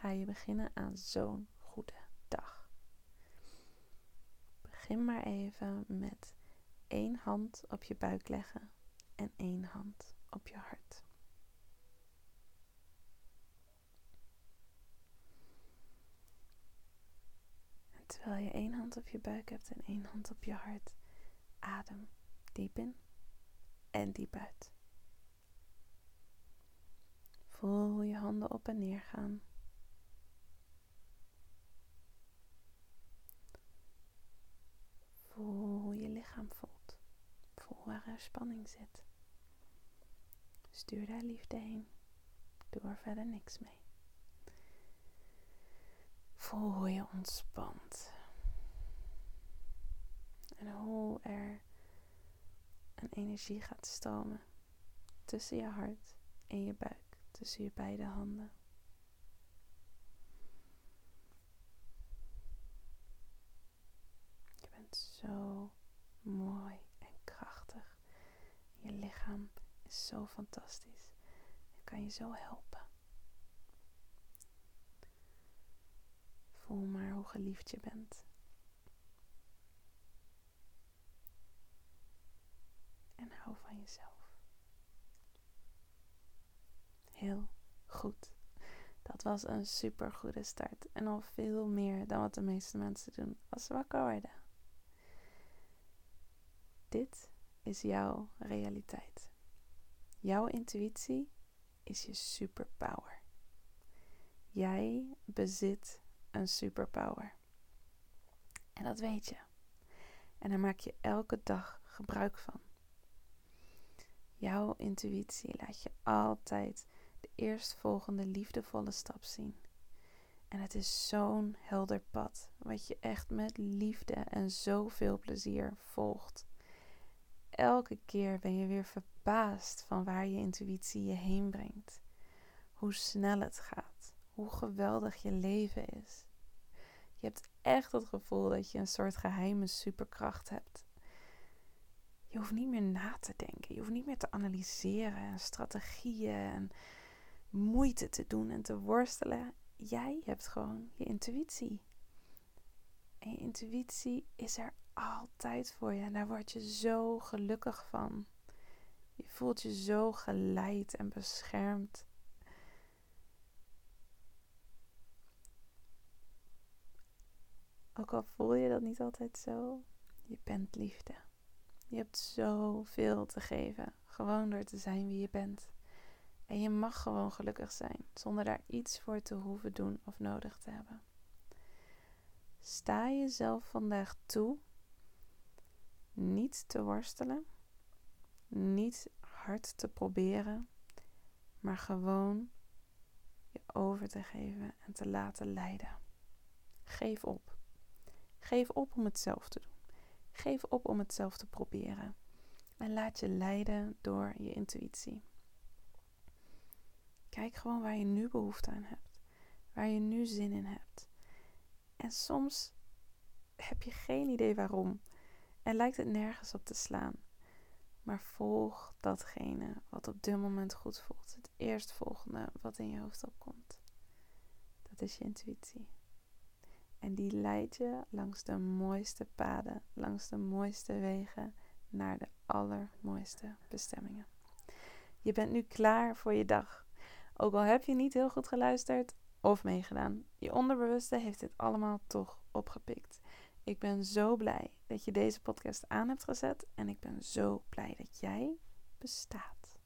ga je beginnen aan zo'n goede dag. Begin maar even met één hand op je buik leggen en één hand op je hart. En terwijl je één hand op je buik hebt en één hand op je hart, adem diep in en diep uit. Voel je handen op en neer gaan. Voel hoe je lichaam voelt. Voel waar er spanning zit. Stuur daar liefde heen. Doe er verder niks mee. Voel hoe je ontspant. En hoe er een energie gaat stromen tussen je hart en je buik, tussen je beide handen. Je bent zo mooi en krachtig. Je lichaam zo fantastisch en kan je zo helpen. Voel maar hoe geliefd je bent. En hou van jezelf. Heel goed. Dat was een super goede start. En al veel meer dan wat de meeste mensen doen als ze wakker worden. Dit is jouw realiteit. Jouw intuïtie is je superpower. Jij bezit een superpower. En dat weet je. En daar maak je elke dag gebruik van. Jouw intuïtie laat je altijd de eerstvolgende liefdevolle stap zien. En het is zo'n helder pad, wat je echt met liefde en zoveel plezier volgt. Elke keer ben je weer verbaasd van waar je intuïtie je heen brengt. Hoe snel het gaat, hoe geweldig je leven is. Je hebt echt het gevoel dat je een soort geheime superkracht hebt. Je hoeft niet meer na te denken. Je hoeft niet meer te analyseren en strategieën en moeite te doen en te worstelen. Jij hebt gewoon je intuïtie. En je intuïtie is er altijd voor je. En daar word je zo gelukkig van. Je voelt je zo geleid en beschermd. Ook al voel je dat niet altijd zo, je bent liefde. Je hebt zoveel te geven, gewoon door te zijn wie je bent. En je mag gewoon gelukkig zijn, zonder daar iets voor te hoeven doen of nodig te hebben. Sta jezelf vandaag toe niet te worstelen, niet hard te proberen, maar gewoon je over te geven en te laten leiden. Geef op. Geef op om het zelf te doen. Geef op om het zelf te proberen. En laat je leiden door je intuïtie. Kijk gewoon waar je nu behoefte aan hebt. Waar je nu zin in hebt. En soms heb je geen idee waarom. En lijkt het nergens op te slaan. Maar volg datgene wat op dit moment goed voelt. Het eerstvolgende wat in je hoofd opkomt. Dat is je intuïtie. En die leidt je langs de mooiste paden, langs de mooiste wegen naar de allermooiste bestemmingen. Je bent nu klaar voor je dag. Ook al heb je niet heel goed geluisterd of meegedaan, je onderbewuste heeft dit allemaal toch opgepikt. Ik ben zo blij dat je deze podcast aan hebt gezet en ik ben zo blij dat jij bestaat.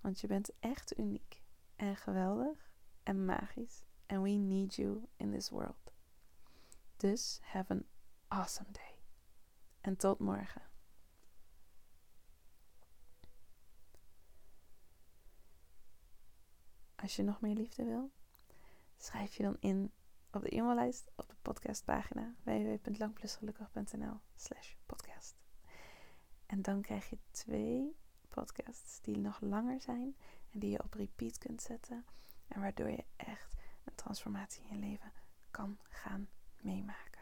Want je bent echt uniek en geweldig en magisch. And we need you in this world. Dus have an awesome day. En tot morgen. Als je nog meer liefde wil, schrijf je dan in op de e-maillijst podcastpagina www.langplusgelukkig.nl slash podcast. En dan krijg je twee podcasts die nog langer zijn en die je op repeat kunt zetten. En waardoor je echt een transformatie in je leven kan gaan meemaken.